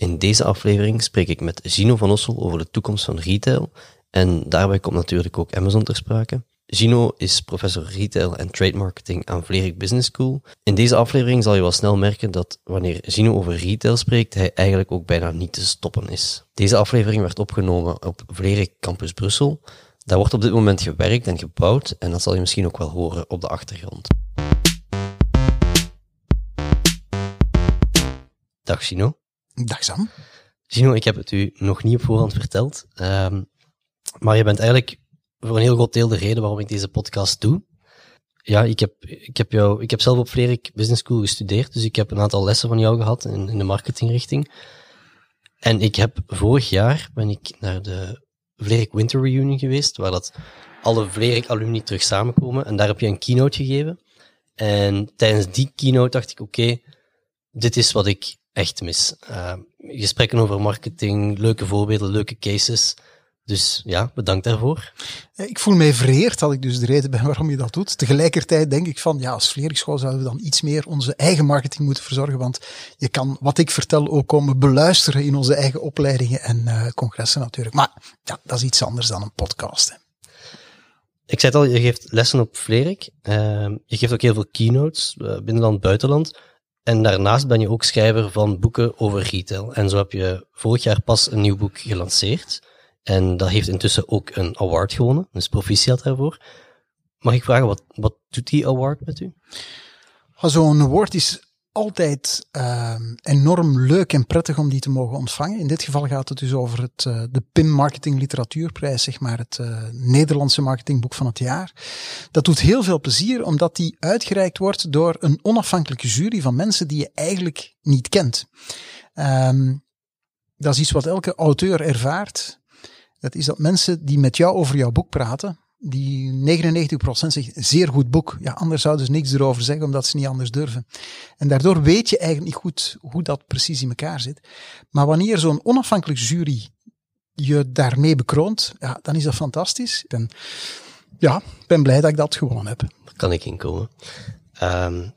In deze aflevering spreek ik met Gino van Ossel over de toekomst van retail. En daarbij komt natuurlijk ook Amazon ter sprake. Gino is professor retail en trade marketing aan Vlerik Business School. In deze aflevering zal je wel snel merken dat wanneer Gino over retail spreekt, hij eigenlijk ook bijna niet te stoppen is. Deze aflevering werd opgenomen op Vlerik Campus Brussel. Daar wordt op dit moment gewerkt en gebouwd en dat zal je misschien ook wel horen op de achtergrond. Dag Gino. Dag Sam. Gino, ik heb het u nog niet op voorhand verteld, um, maar je bent eigenlijk voor een heel groot deel de reden waarom ik deze podcast doe. Ja, ik heb, ik heb, jou, ik heb zelf op Vlerik Business School gestudeerd, dus ik heb een aantal lessen van jou gehad in, in de marketingrichting. En ik heb vorig jaar ben ik naar de Vlerik Winter Reunion geweest, waar dat alle Vlerik alumni terug samenkomen. En daar heb je een keynote gegeven. En tijdens die keynote dacht ik, oké, dit is wat ik echt mis. Uh, gesprekken over marketing, leuke voorbeelden, leuke cases. Dus ja, bedankt daarvoor. Ik voel mij vereerd dat ik dus de reden ben waarom je dat doet. Tegelijkertijd denk ik van, ja, als Vleerikschool zouden we dan iets meer onze eigen marketing moeten verzorgen, want je kan wat ik vertel ook komen beluisteren in onze eigen opleidingen en uh, congressen natuurlijk. Maar ja, dat is iets anders dan een podcast. Hè. Ik zei het al, je geeft lessen op Vlerik. Uh, je geeft ook heel veel keynotes, binnenland, buitenland. En daarnaast ben je ook schrijver van boeken over retail. En zo heb je vorig jaar pas een nieuw boek gelanceerd. En dat heeft intussen ook een award gewonnen, dus proficiat daarvoor. Mag ik vragen, wat, wat doet die award met u? Zo'n award is altijd uh, enorm leuk en prettig om die te mogen ontvangen. In dit geval gaat het dus over het, uh, de PIM Marketing Literatuurprijs, zeg maar het uh, Nederlandse marketingboek van het jaar. Dat doet heel veel plezier, omdat die uitgereikt wordt door een onafhankelijke jury van mensen die je eigenlijk niet kent. Um, dat is iets wat elke auteur ervaart. Dat is dat mensen die met jou over jouw boek praten, die 99% zegt zeer goed boek. Ja, anders zouden ze niks erover zeggen omdat ze niet anders durven. En daardoor weet je eigenlijk niet goed hoe dat precies in elkaar zit. Maar wanneer zo'n onafhankelijk jury je daarmee bekroont, ja, dan is dat fantastisch. En ja, ik ben blij dat ik dat gewonnen heb. Daar kan ik inkomen. Um,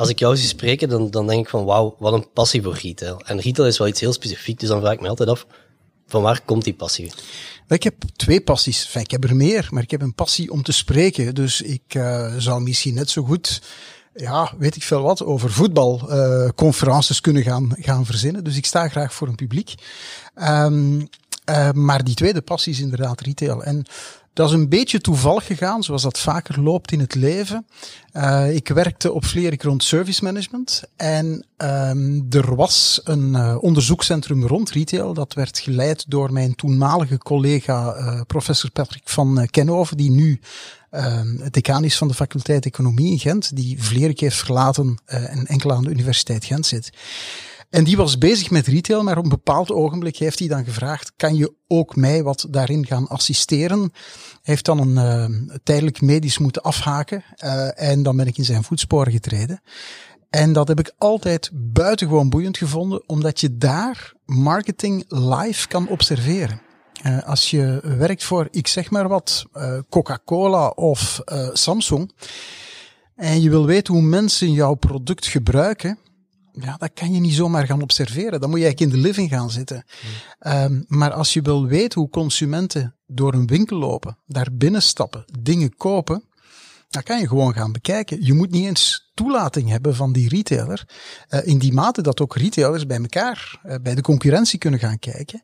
als ik jou zie spreken, dan, dan denk ik van wauw, wat een passie voor retail. En retail is wel iets heel specifiek, dus dan vraag ik me altijd af, van waar komt die passie? Ik heb twee passies. Enfin, ik heb er meer, maar ik heb een passie om te spreken. Dus ik uh, zou misschien net zo goed, ja, weet ik veel wat, over voetbalconferences uh, kunnen gaan, gaan verzinnen. Dus ik sta graag voor een publiek. Um, uh, maar die tweede passie is inderdaad retail. En dat is een beetje toevallig gegaan, zoals dat vaker loopt in het leven. Uh, ik werkte op Vlerik rond service management. En um, er was een uh, onderzoekscentrum rond retail. Dat werd geleid door mijn toenmalige collega uh, professor Patrick van Kenhoven, die nu het decaan is van de faculteit Economie in Gent, die Vlerik heeft verlaten en enkel aan de Universiteit Gent zit. En die was bezig met retail, maar op een bepaald ogenblik heeft hij dan gevraagd, kan je ook mij wat daarin gaan assisteren? Hij heeft dan een uh, tijdelijk medisch moeten afhaken uh, en dan ben ik in zijn voetsporen getreden. En dat heb ik altijd buitengewoon boeiend gevonden, omdat je daar marketing live kan observeren. Uh, als je werkt voor, ik zeg maar wat, Coca-Cola of Samsung, en je wil weten hoe mensen jouw product gebruiken, ja, dat kan je niet zomaar gaan observeren. Dan moet je eigenlijk in de living gaan zitten. Um, maar als je wil weten hoe consumenten door een winkel lopen, daar binnenstappen, dingen kopen, dan kan je gewoon gaan bekijken. Je moet niet eens toelating hebben van die retailer. Uh, in die mate dat ook retailers bij elkaar, uh, bij de concurrentie kunnen gaan kijken.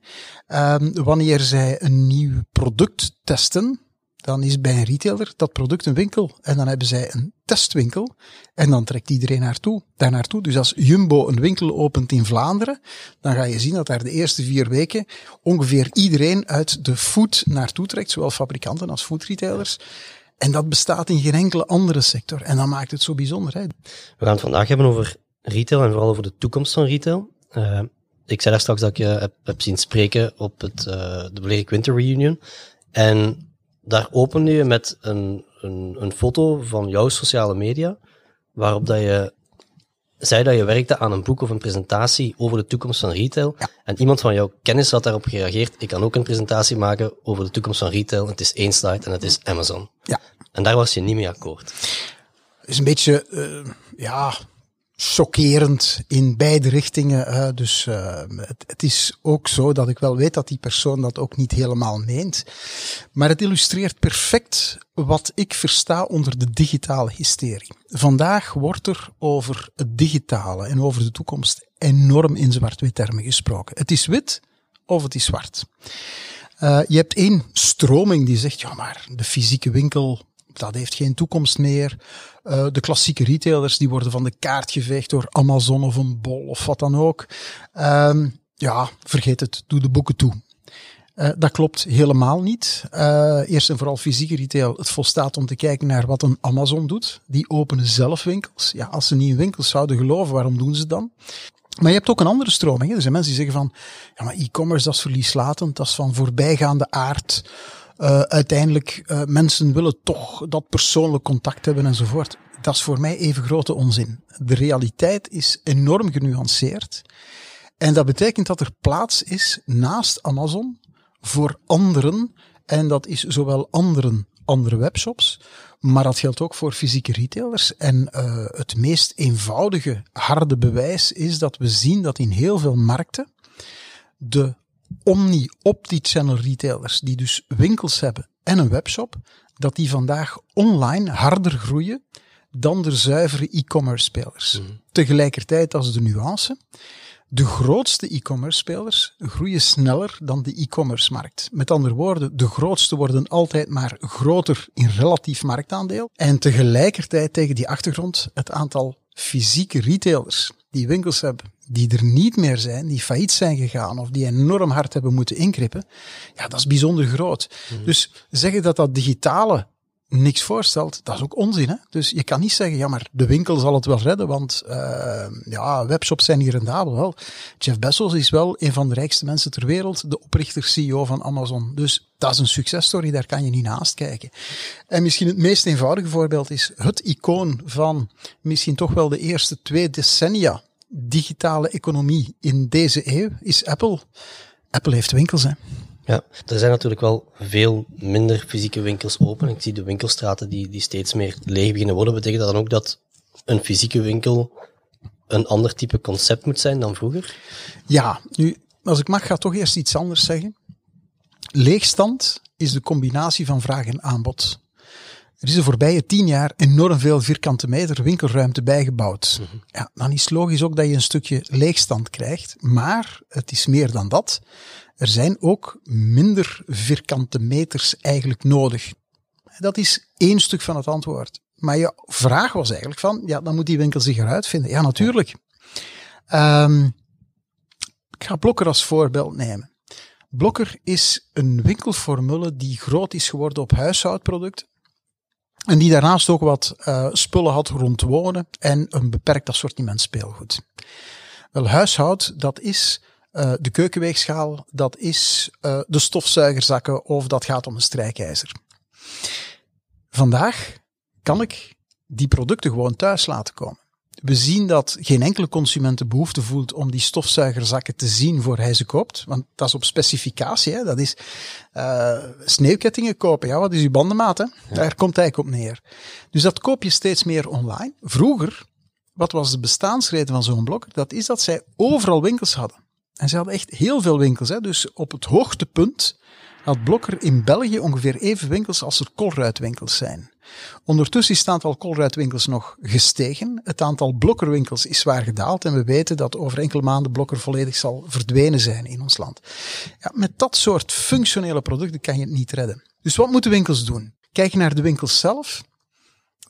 Um, wanneer zij een nieuw product testen, dan is bij een retailer dat product een winkel. En dan hebben zij een testwinkel. En dan trekt iedereen naartoe, daar naartoe. Dus als Jumbo een winkel opent in Vlaanderen, dan ga je zien dat daar de eerste vier weken ongeveer iedereen uit de food naartoe trekt. Zowel fabrikanten als foodretailers. En dat bestaat in geen enkele andere sector. En dat maakt het zo bijzonder. Hè? We gaan het vandaag hebben over retail en vooral over de toekomst van retail. Uh, ik zei daar straks dat ik je heb, heb zien spreken op het, uh, de Blerik Winter Reunion. En daar opende je met een, een, een foto van jouw sociale media, waarop dat je zei dat je werkte aan een boek of een presentatie over de toekomst van retail. En iemand van jouw kennis had daarop gereageerd. Ik kan ook een presentatie maken over de toekomst van retail. Het is één slide en het is Amazon. Ja. En daar was je niet mee akkoord. is een beetje, uh, ja, chockerend in beide richtingen. dus het, het, is ook zo dat ik wel weet dat die persoon dat ook niet helemaal meent. Maar het illustreert perfect wat ik versta onder de digitale hysterie. Vandaag wordt er over het digitale en over de toekomst enorm in zwart-wit termen gesproken. Het is wit of het is zwart. Uh, je hebt één stroming die zegt, ja maar de fysieke winkel, dat heeft geen toekomst meer. Uh, de klassieke retailers die worden van de kaart geveegd door Amazon of een Bol of wat dan ook. Uh, ja, vergeet het, doe de boeken toe. Uh, dat klopt helemaal niet. Uh, eerst en vooral fysieke retail. Het volstaat om te kijken naar wat een Amazon doet. Die openen zelf winkels. Ja, als ze niet in winkels zouden geloven, waarom doen ze dan? Maar je hebt ook een andere stroming. Er zijn mensen die zeggen van, ja maar e-commerce dat is verlieslatend, dat is van voorbijgaande aard. Uh, uiteindelijk, uh, mensen willen toch dat persoonlijk contact hebben enzovoort. Dat is voor mij even grote onzin. De realiteit is enorm genuanceerd. En dat betekent dat er plaats is naast Amazon voor anderen. En dat is zowel anderen, andere webshops, maar dat geldt ook voor fysieke retailers. En uh, het meest eenvoudige, harde bewijs is dat we zien dat in heel veel markten de omni-opti-channel retailers, die dus winkels hebben en een webshop, dat die vandaag online harder groeien dan de zuivere e-commerce spelers. Mm. Tegelijkertijd als de nuance. De grootste e-commerce spelers groeien sneller dan de e-commerce markt. Met andere woorden, de grootste worden altijd maar groter in relatief marktaandeel. En tegelijkertijd tegen die achtergrond het aantal fysieke retailers die winkels hebben, die er niet meer zijn, die failliet zijn gegaan of die enorm hard hebben moeten inkrippen, ja, dat is bijzonder groot. Mhm. Dus zeggen dat dat digitale niks voorstelt, dat is ook onzin. Hè? Dus je kan niet zeggen, ja, maar de winkel zal het wel redden, want uh, ja, webshops zijn hier rendabel. Wel, Jeff Bezos is wel een van de rijkste mensen ter wereld, de oprichter-CEO van Amazon. Dus dat is een successtory, daar kan je niet naast kijken. En misschien het meest eenvoudige voorbeeld is het icoon van misschien toch wel de eerste twee decennia digitale economie in deze eeuw, is Apple. Apple heeft winkels, hè. Ja, er zijn natuurlijk wel veel minder fysieke winkels open. Ik zie de winkelstraten die, die steeds meer leeg beginnen worden. Betekent dat dan ook dat een fysieke winkel een ander type concept moet zijn dan vroeger? Ja, nu, als ik mag, ga toch eerst iets anders zeggen. Leegstand is de combinatie van vraag en aanbod. Er is de voorbije tien jaar enorm veel vierkante meter winkelruimte bijgebouwd. Mhm. Ja, dan is het logisch ook dat je een stukje leegstand krijgt. Maar het is meer dan dat er zijn ook minder vierkante meters eigenlijk nodig. Dat is één stuk van het antwoord. Maar je vraag was eigenlijk van, ja, dan moet die winkel zich eruit vinden. Ja, natuurlijk. Um, ik ga Blokker als voorbeeld nemen. Blokker is een winkelformule die groot is geworden op huishoudproducten. En die daarnaast ook wat uh, spullen had rond wonen en een beperkt assortiment speelgoed. Wel, huishoud, dat is uh, de keukenweegschaal, dat is uh, de stofzuigerzakken of dat gaat om een strijkijzer. Vandaag kan ik die producten gewoon thuis laten komen. We zien dat geen enkele consument de behoefte voelt om die stofzuigerzakken te zien voor hij ze koopt. Want dat is op specificatie. Hè? Dat is uh, sneeuwkettingen kopen. Ja, wat is uw bandenmaat? Hè? Daar komt eigenlijk op neer. Dus dat koop je steeds meer online. Vroeger, wat was de bestaansreden van zo'n blok? Dat is dat zij overal winkels hadden. En ze hadden echt heel veel winkels. Hè. Dus op het hoogtepunt had Blokker in België ongeveer even winkels als er Colruyt-winkels zijn. Ondertussen is het aantal nog gestegen. Het aantal Blokkerwinkels is zwaar gedaald. En we weten dat over enkele maanden Blokker volledig zal verdwenen zijn in ons land. Ja, met dat soort functionele producten kan je het niet redden. Dus wat moeten winkels doen? Kijk naar de winkels zelf.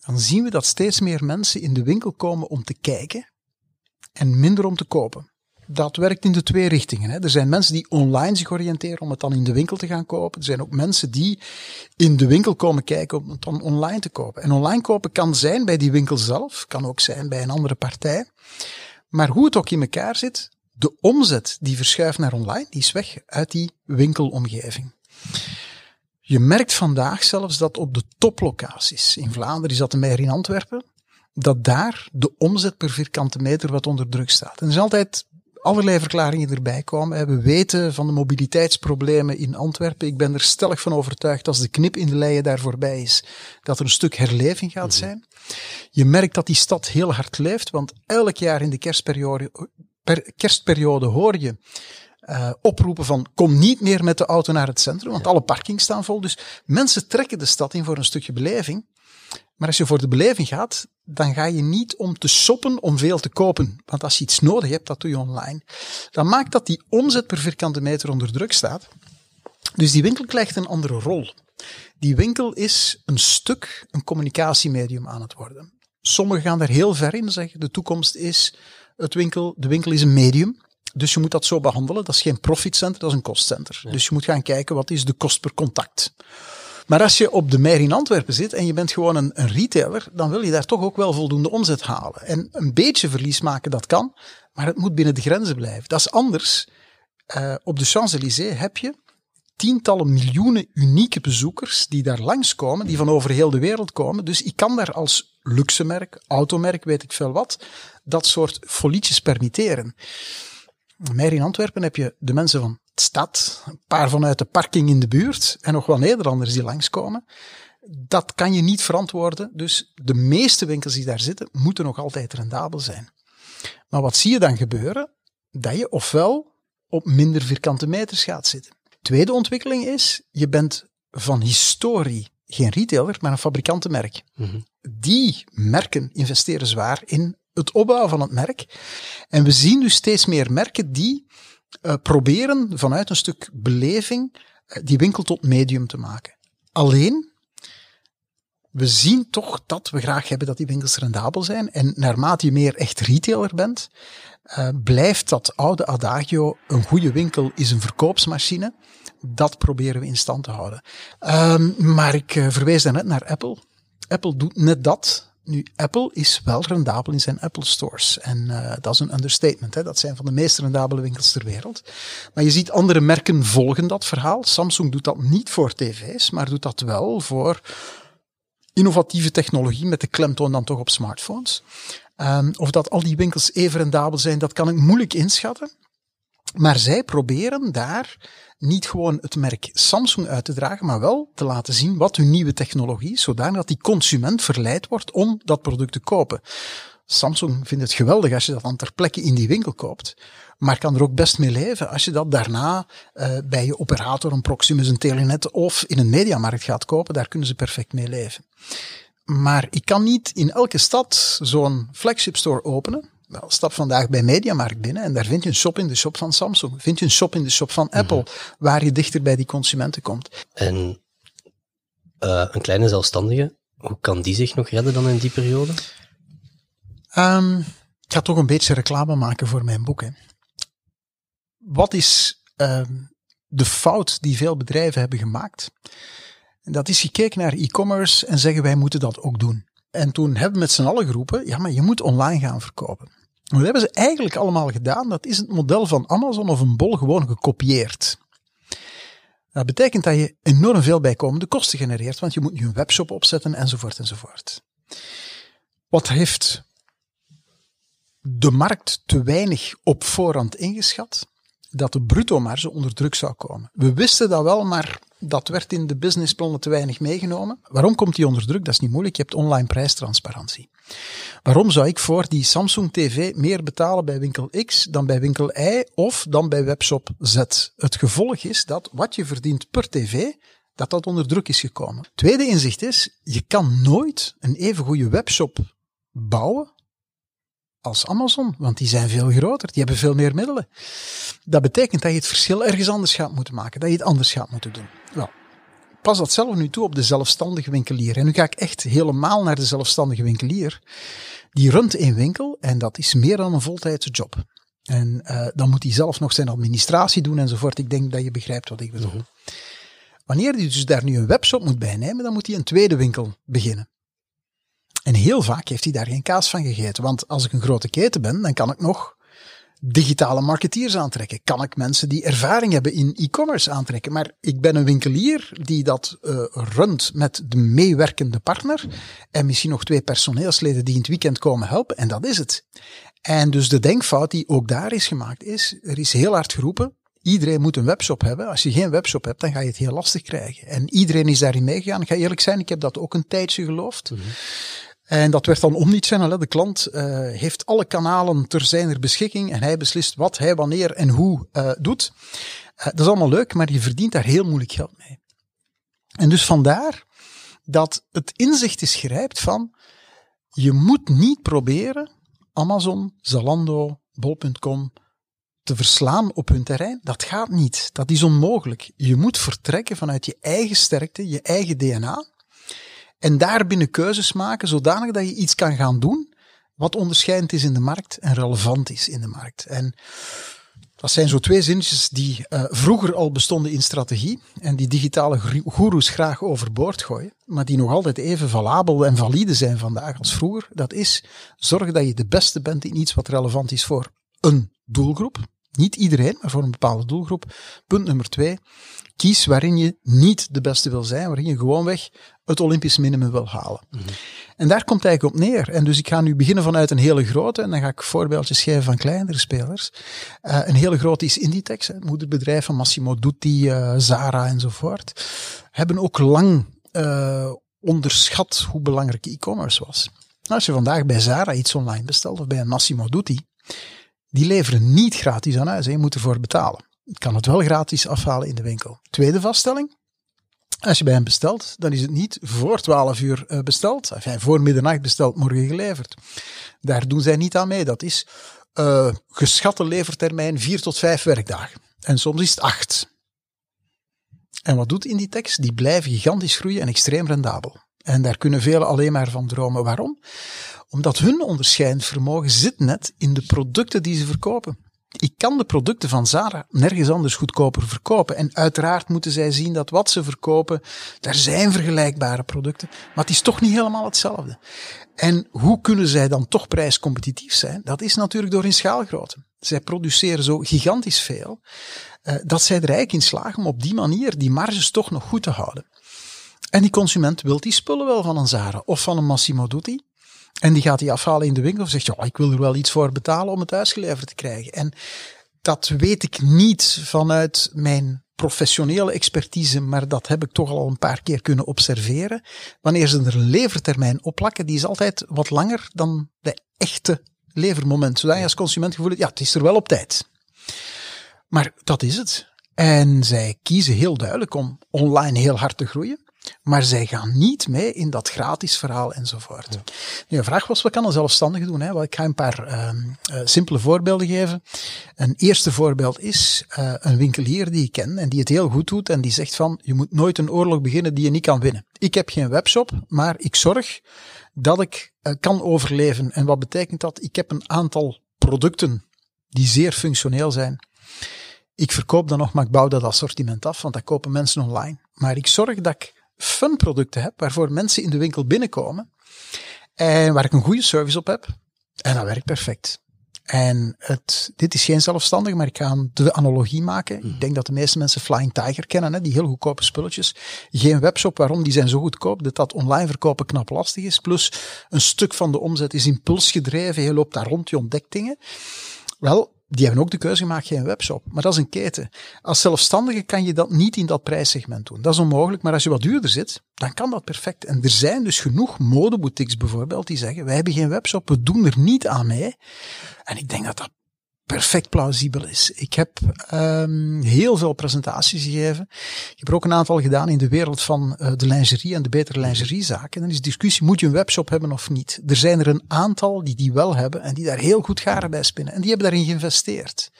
Dan zien we dat steeds meer mensen in de winkel komen om te kijken en minder om te kopen dat werkt in de twee richtingen. Hè. Er zijn mensen die online zich oriënteren om het dan in de winkel te gaan kopen. Er zijn ook mensen die in de winkel komen kijken om het dan online te kopen. En online kopen kan zijn bij die winkel zelf, kan ook zijn bij een andere partij. Maar hoe het ook in elkaar zit, de omzet die verschuift naar online, die is weg uit die winkelomgeving. Je merkt vandaag zelfs dat op de toplocaties, in Vlaanderen is dat de Meijer in Antwerpen, dat daar de omzet per vierkante meter wat onder druk staat. En er is altijd allerlei verklaringen erbij komen. We weten van de mobiliteitsproblemen in Antwerpen. Ik ben er stellig van overtuigd als de knip in de leien daar voorbij is, dat er een stuk herleving gaat mhm. zijn. Je merkt dat die stad heel hard leeft, want elk jaar in de kerstperiode, per, kerstperiode hoor je uh, oproepen van kom niet meer met de auto naar het centrum, want alle parkings staan vol. Dus mensen trekken de stad in voor een stukje beleving. Maar als je voor de beleving gaat, dan ga je niet om te shoppen om veel te kopen. Want als je iets nodig hebt, dat doe je online. Dan maakt dat die omzet per vierkante meter onder druk staat. Dus die winkel krijgt een andere rol. Die winkel is een stuk een communicatiemedium aan het worden. Sommigen gaan daar heel ver in, zeggen de toekomst is het winkel, de winkel is een medium. Dus je moet dat zo behandelen. Dat is geen profitcenter, dat is een kostcenter. Dus je moet gaan kijken wat is de kost per contact. Maar als je op de Meijer in Antwerpen zit en je bent gewoon een, een, retailer, dan wil je daar toch ook wel voldoende omzet halen. En een beetje verlies maken, dat kan, maar het moet binnen de grenzen blijven. Dat is anders. Uh, op de Champs-Élysées heb je tientallen miljoenen unieke bezoekers die daar langskomen, die van over heel de wereld komen. Dus ik kan daar als luxemerk, automerk, weet ik veel wat, dat soort folietjes permitteren. Meer in Antwerpen heb je de mensen van de stad, een paar vanuit de parking in de buurt en nog wel Nederlanders die langskomen. Dat kan je niet verantwoorden. Dus de meeste winkels die daar zitten, moeten nog altijd rendabel zijn. Maar wat zie je dan gebeuren? Dat je ofwel op minder vierkante meters gaat zitten. Tweede ontwikkeling is, je bent van historie geen retailer, maar een fabrikantenmerk. Mm Die merken investeren zwaar in het opbouwen van het merk. En we zien dus steeds meer merken die uh, proberen vanuit een stuk beleving uh, die winkel tot medium te maken. Alleen, we zien toch dat we graag hebben dat die winkels rendabel zijn. En naarmate je meer echt retailer bent, uh, blijft dat oude adagio, een goede winkel is een verkoopsmachine. Dat proberen we in stand te houden. Um, maar ik verwees daarnet naar Apple. Apple doet net dat. Nu, Apple is wel rendabel in zijn Apple stores. En uh, dat is een understatement. Hè? Dat zijn van de meest rendabele winkels ter wereld. Maar je ziet andere merken volgen dat verhaal. Samsung doet dat niet voor tv's, maar doet dat wel voor innovatieve technologie met de klemtoon dan toch op smartphones. Um, of dat al die winkels even rendabel zijn, dat kan ik moeilijk inschatten. Maar zij proberen daar niet gewoon het merk Samsung uit te dragen, maar wel te laten zien wat hun nieuwe technologie is, zodat die consument verleid wordt om dat product te kopen. Samsung vindt het geweldig als je dat dan ter plekke in die winkel koopt, maar kan er ook best mee leven als je dat daarna uh, bij je operator, een Proximus, een Telenet of in een mediamarkt gaat kopen. Daar kunnen ze perfect mee leven. Maar ik kan niet in elke stad zo'n flagship store openen wel, stap vandaag bij Mediamarkt binnen en daar vind je een shop in de shop van Samsung. Vind je een shop in de shop van Apple, mhm. waar je dichter bij die consumenten komt. En uh, een kleine zelfstandige, hoe kan die zich nog redden dan in die periode? Um, ik ga toch een beetje reclame maken voor mijn boek. Hè. Wat is um, de fout die veel bedrijven hebben gemaakt? En dat is gekeken naar e-commerce en zeggen wij moeten dat ook doen. En toen hebben we met z'n allen geroepen, ja maar je moet online gaan verkopen. Wat hebben ze eigenlijk allemaal gedaan? Dat is het model van Amazon of een bol gewoon gekopieerd. Dat betekent dat je enorm veel bijkomende kosten genereert, want je moet nu een webshop opzetten enzovoort enzovoort. Wat heeft de markt te weinig op voorhand ingeschat? Dat de bruto marge onder druk zou komen. We wisten dat wel, maar dat werd in de businessplannen te weinig meegenomen. Waarom komt die onder druk? Dat is niet moeilijk. Je hebt online prijstransparantie. Waarom zou ik voor die Samsung TV meer betalen bij winkel X dan bij winkel Y of dan bij webshop Z? Het gevolg is dat wat je verdient per TV, dat dat onder druk is gekomen. Tweede inzicht is, je kan nooit een even goede webshop bouwen als Amazon, want die zijn veel groter, die hebben veel meer middelen. Dat betekent dat je het verschil ergens anders gaat moeten maken, dat je het anders gaat moeten doen. Wel, pas dat zelf nu toe op de zelfstandige winkelier. En nu ga ik echt helemaal naar de zelfstandige winkelier. Die runt een winkel en dat is meer dan een voltijdse job. En uh, dan moet hij zelf nog zijn administratie doen enzovoort. Ik denk dat je begrijpt wat ik bedoel. Mhm. Wanneer hij dus daar nu een webshop moet bijnemen, dan moet hij een tweede winkel beginnen. En heel vaak heeft hij daar geen kaas van gegeten. Want als ik een grote keten ben, dan kan ik nog digitale marketeers aantrekken. Kan ik mensen die ervaring hebben in e-commerce aantrekken. Maar ik ben een winkelier die dat uh, runt met de meewerkende partner. En misschien nog twee personeelsleden die in het weekend komen helpen. En dat is het. En dus de denkfout die ook daar is gemaakt is, er is heel hard geroepen, iedereen moet een webshop hebben. Als je geen webshop hebt, dan ga je het heel lastig krijgen. En iedereen is daarin meegegaan. Ik ga eerlijk zijn, ik heb dat ook een tijdje geloofd. Mhm. En dat werd dan omnichannel. De klant uh, heeft alle kanalen ter zijner beschikking en hij beslist wat hij wanneer en hoe uh, doet. Uh, dat is allemaal leuk, maar je verdient daar heel moeilijk geld mee. En dus vandaar dat het inzicht is gerijpt van je moet niet proberen Amazon, Zalando, Bol.com te verslaan op hun terrein. Dat gaat niet. Dat is onmogelijk. Je moet vertrekken vanuit je eigen sterkte, je eigen DNA. En daarbinnen keuzes maken zodanig dat je iets kan gaan doen wat onderscheidend is in de markt en relevant is in de markt. En dat zijn zo twee zinnetjes die uh, vroeger al bestonden in strategie en die digitale goeroes graag overboord gooien, maar die nog altijd even valabel en valide zijn vandaag als vroeger. Dat is zorg dat je de beste bent in iets wat relevant is voor een doelgroep. Niet iedereen, maar voor een bepaalde doelgroep. Punt nummer twee. Kies waarin je niet de beste wil zijn, waarin je gewoonweg het Olympisch minimum wil halen. Mm -hmm. En daar komt het eigenlijk op neer. En dus ik ga nu beginnen vanuit een hele grote, en dan ga ik voorbeeldjes geven van kleinere spelers. Uh, een hele grote is Inditex, het moederbedrijf van Massimo Dutti, uh, Zara enzovoort. Hebben ook lang uh, onderschat hoe belangrijk e-commerce was. Als je vandaag bij Zara iets online bestelt, of bij een Massimo Dutti, die leveren niet gratis aan huis. Hè. Je moet ervoor betalen. Je kan het wel gratis afhalen in de winkel. Tweede vaststelling. Als je bij hem bestelt, dan is het niet voor 12 uur besteld. Enfin, voor middernacht besteld, morgen geleverd. Daar doen zij niet aan mee. Dat is uh, geschatte levertermijn 4 tot 5 werkdagen. En soms is het 8. En wat doet Inditex? Die blijven gigantisch groeien en extreem rendabel. En daar kunnen velen alleen maar van dromen. Waarom? Omdat hun onderscheidend vermogen zit net in de producten die ze verkopen. Ik kan de producten van Zara nergens anders goedkoper verkopen. En uiteraard moeten zij zien dat wat ze verkopen, daar zijn vergelijkbare producten, maar het is toch niet helemaal hetzelfde. En hoe kunnen zij dan toch prijscompetitief zijn? Dat is natuurlijk door hun schaalgrootte. Zij produceren zo gigantisch veel, uh, dat zij er eigenlijk in slagen om op die manier die marges toch nog goed te houden. En die consument wil die spullen wel van een Zara of van een Massimo Dutti. En die gaat die afhalen in de winkel of zegt, ja, ik wil er wel iets voor betalen om het thuisgeleverd te krijgen. En dat weet ik niet vanuit mijn professionele expertise, maar dat heb ik toch al een paar keer kunnen observeren. Wanneer ze er een levertermijn op plakken, die is altijd wat langer dan de echte levermoment. Zodat je als consument gevoel hebt, ja, het is er wel op tijd. Maar dat is het. En zij kiezen heel duidelijk om online heel hard te groeien. Maar zij gaan niet mee in dat gratis verhaal enzovoort. Ja. Nu, de vraag was, wat kan een zelfstandige doen? Hè? Wel, ik ga een paar uh, uh, simpele voorbeelden geven. Een eerste voorbeeld is uh, een winkelier die ik ken en die het heel goed doet en die zegt van, je moet nooit een oorlog beginnen die je niet kan winnen. Ik heb geen webshop, maar ik zorg dat ik kan overleven. En wat betekent dat? Ik heb een aantal producten die zeer functioneel zijn. Ik verkoop dan nog, maar ik bouw dat assortiment af, want dat kopen mensen online. Maar ik zorg dat ik fun producten heb, waarvoor mensen in de winkel binnenkomen en waar ik een goede service op heb. En dat werkt perfect. En het, dit is geen zelfstandig, maar ik ga de analogie maken. Ik denk dat de meeste mensen Flying Tiger kennen, hè, die heel goedkope spulletjes. Geen webshop, waarom? Die zijn zo goedkoop dat dat online verkopen knap lastig is. Plus een stuk van de omzet is impulsgedreven. Je loopt daar rond, je ontdekt dingen. Wel, die hebben ook de keuze gemaakt, geen webshop. Maar dat is een keten. Als zelfstandige kan je dat niet in dat prijssegment doen. Dat is onmogelijk, maar als je wat duurder zit, dan kan dat perfect. En er zijn dus genoeg modeboutiques bijvoorbeeld die zeggen, wij hebben geen webshop, we doen er niet aan mee. En ik denk dat dat perfect plausibel is. Ik heb um, heel veel presentaties gegeven. Ik heb er ook een aantal gedaan in de wereld van uh, de lingerie en de betere lingeriezaken. En dan is de discussie, moet je een webshop hebben of niet? Er zijn er een aantal die die wel hebben en die daar heel goed garen bij spinnen. En die hebben daarin geïnvesteerd.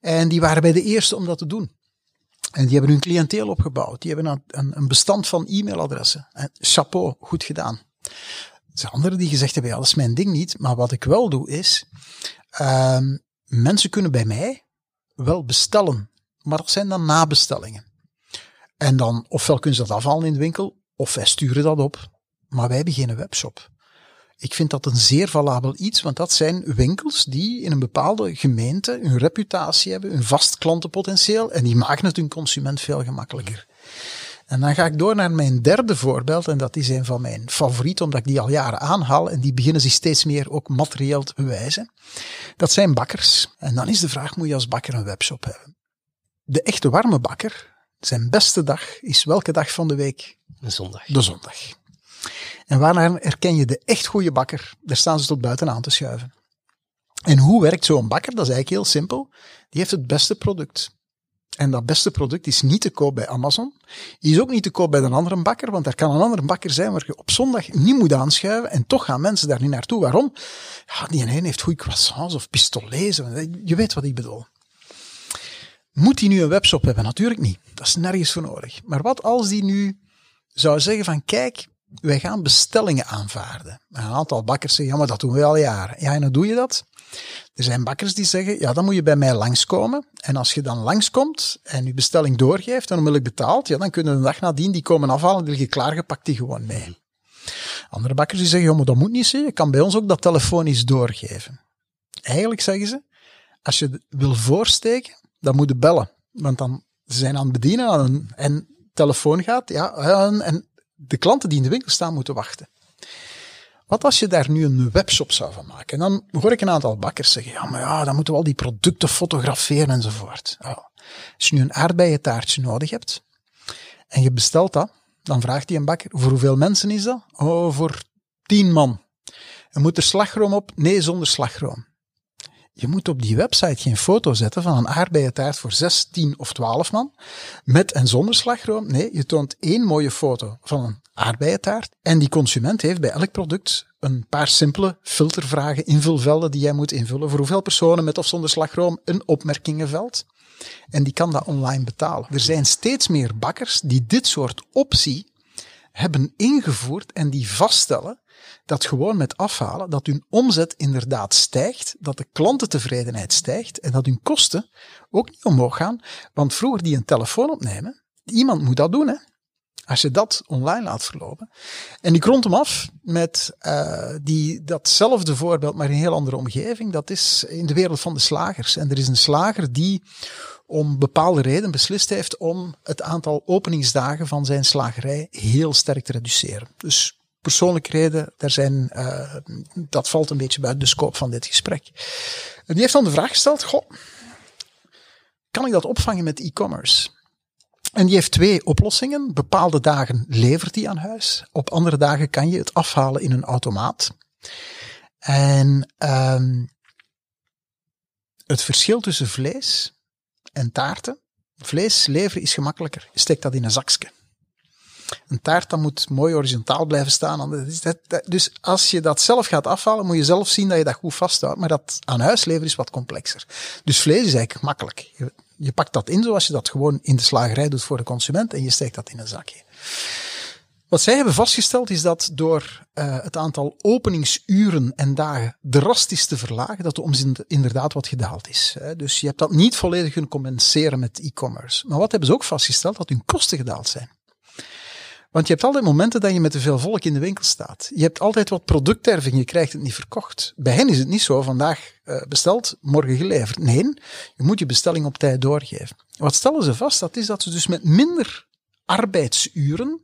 En die waren bij de eerste om dat te doen. En die hebben hun cliënteel opgebouwd. Die hebben een, een bestand van e-mailadressen. En chapeau, goed gedaan. Er zijn anderen die gezegd hebben, ja, dat is mijn ding niet. Maar wat ik wel doe is, um, mensen kunnen bij mij wel bestellen, maar dat zijn dan nabestellingen. En dan, ofwel kunnen ze dat afhalen in de winkel, of wij sturen dat op, maar wij geen webshop. Ik vind dat een zeer valabel iets, want dat zijn winkels die in een bepaalde gemeente hun reputatie hebben, hun vast klantenpotentieel, en die maken het hun consument veel gemakkelijker. En dan ga ik door naar mijn derde voorbeeld. En dat is een van mijn favorieten, omdat ik die al jaren aanhaal. En die beginnen zich steeds meer ook materieel te bewijzen. Dat zijn bakkers. En dan is de vraag, moet je als bakker een webshop hebben? De echte warme bakker, zijn beste dag is welke dag van de week? De zondag. De zondag. En waarna herken je de echt goede bakker? Daar staan ze tot buiten aan te schuiven. En hoe werkt zo'n bakker? Dat is eigenlijk heel simpel. Die heeft het beste product. En dat beste product is niet te koop bij Amazon. Is ook niet te koop bij een andere bakker, want er kan een andere bakker zijn waar je op zondag niet moet aanschuiven. En toch gaan mensen daar niet naartoe. Waarom? Ja, die ene heeft goede croissants of pistolets. Je weet wat ik bedoel. Moet die nu een webshop hebben? Natuurlijk niet. Dat is nergens voor nodig. Maar wat als die nu zou zeggen van kijk, wij gaan bestellingen aanvaarden. Een aantal bakkers zeggen, ja maar dat doen we al jaren. Ja, en hoe doe je dat? Er zijn bakkers die zeggen, ja, dan moet je bij mij langskomen. En als je dan langskomt en je bestelling doorgeeft en onmiddellijk betaalt, ja, dan kunnen de dag nadien die komen afhalen, die liggen klaargepakt die gewoon mee. Andere bakkers die zeggen, ja, maar dat moet niet zijn. Je kan bij ons ook dat telefonisch doorgeven. Eigenlijk zeggen ze, als je wil voorsteken, dan moet je bellen. Want dan zijn aan het bedienen en telefoon gaat, ja, en de klanten die in de winkel staan moeten wachten. Wat als je daar nu een webshop zou van maken? En dan hoor ik een aantal bakkers zeggen, ja, maar ja, dan moeten we al die producten fotograferen enzovoort. Als je nu een aardbeientaartje nodig hebt en je bestelt dat, dan vraagt die een bakker, voor hoeveel mensen is dat? Oh, voor tien man. En moet er slagroom op? Nee, zonder slagroom. Je moet op die website geen foto zetten van een aardbeientaart voor 6, 10 of 12 man. Met en zonder slagroom. Nee, je toont één mooie foto van een aardbeientaart. En die consument heeft bij elk product een paar simpele filtervragen, invulvelden die jij moet invullen. Voor hoeveel personen met of zonder slagroom een opmerkingenveld. En die kan dat online betalen. Er zijn steeds meer bakkers die dit soort optie hebben ingevoerd en die vaststellen dat gewoon met afhalen, dat hun omzet inderdaad stijgt, dat de klantentevredenheid stijgt en dat hun kosten ook niet omhoog gaan. Want vroeger die een telefoon opnemen, iemand moet dat doen hè. Als je dat online laat verlopen. En ik rond hem af met uh, die, datzelfde voorbeeld, maar in een heel andere omgeving. Dat is in de wereld van de slagers. En er is een slager die om bepaalde reden beslist heeft om het aantal openingsdagen van zijn slagerij heel sterk te reduceren. Dus persoonlijke reden, zijn, uh, dat valt een beetje buiten de scope van dit gesprek. En die heeft dan de vraag gesteld, goh, kan ik dat opvangen met e-commerce? En die heeft twee oplossingen. Bepaalde dagen levert hij aan huis. Op andere dagen kan je het afhalen in een automaat. En um, het verschil tussen vlees en taarten. Vlees leveren is gemakkelijker. Je steekt dat in een zakje. Een taart dat moet mooi horizontaal blijven staan. Dus als je dat zelf gaat afhalen, moet je zelf zien dat je dat goed vasthoudt. Maar dat aan huis leveren is wat complexer. Dus vlees is eigenlijk makkelijk. Je, pakt dat in zoals je dat gewoon in de slagerij doet voor de consument en je steekt dat in een zakje. Wat zij hebben vastgesteld is dat door uh, het aantal openingsuren en dagen drastisch te verlagen, dat de omzet inderdaad wat gedaald is. Dus je hebt dat niet volledig kunnen compenseren met e-commerce. Maar wat hebben ze ook vastgesteld? Dat hun kosten gedaald zijn. Want je hebt altijd momenten dat je met te veel volk in de winkel staat. Je hebt altijd wat producterving, je krijgt het niet verkocht. Bij hen is het niet zo, vandaag uh, besteld, morgen geleverd. Nee, je moet je bestelling op tijd doorgeven. Wat stellen ze vast? Dat is dat ze dus met minder arbeidsuren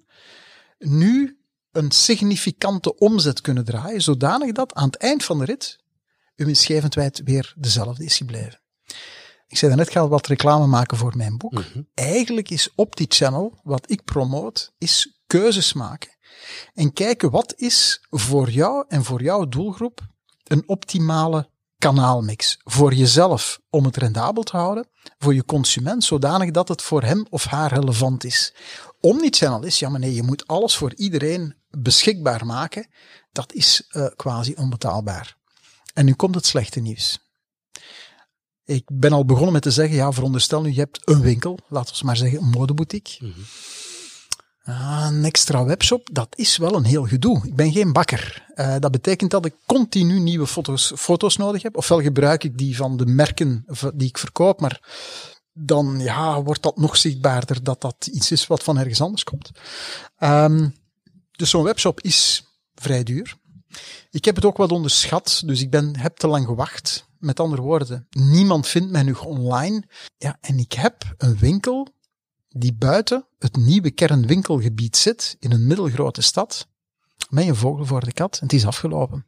nu een significante omzet kunnen draaien, zodanig dat aan het eind van de rit uw winstgevendheid weer dezelfde is gebleven. Ik zei daarnet, ik ga wat reclame maken voor mijn boek. Mhm. Eigenlijk is op die channel, wat ik promoot, is keuzes maken. En kijken wat is voor jou en voor jouw doelgroep een optimale kanaalmix. Voor jezelf om het rendabel te houden, voor je consument zodanig dat het voor hem of haar relevant is. Omnichannel is, ja maar nee, je moet alles voor iedereen beschikbaar maken. Dat is uh, quasi onbetaalbaar. En nu komt het slechte nieuws. Ik ben al begonnen met te zeggen, ja, veronderstel nu, je hebt een winkel, laten we maar zeggen, een modeboutique. Mm een extra webshop, dat is wel een heel gedoe. Ik ben geen bakker. Uh, dat betekent dat ik continu nieuwe foto's, foto's nodig heb. Ofwel gebruik ik die van de merken die ik verkoop, maar dan ja, wordt dat nog zichtbaarder dat dat iets is wat van ergens anders komt. Um, dus zo'n webshop is vrij duur. Ik heb het ook wat onderschat, dus ik ben, heb te lang gewacht. Met andere woorden, niemand vindt mij nu online. Ja, en ik heb een winkel die buiten het nieuwe kernwinkelgebied zit in een middelgrote stad met een vogel voor de kat en het is afgelopen.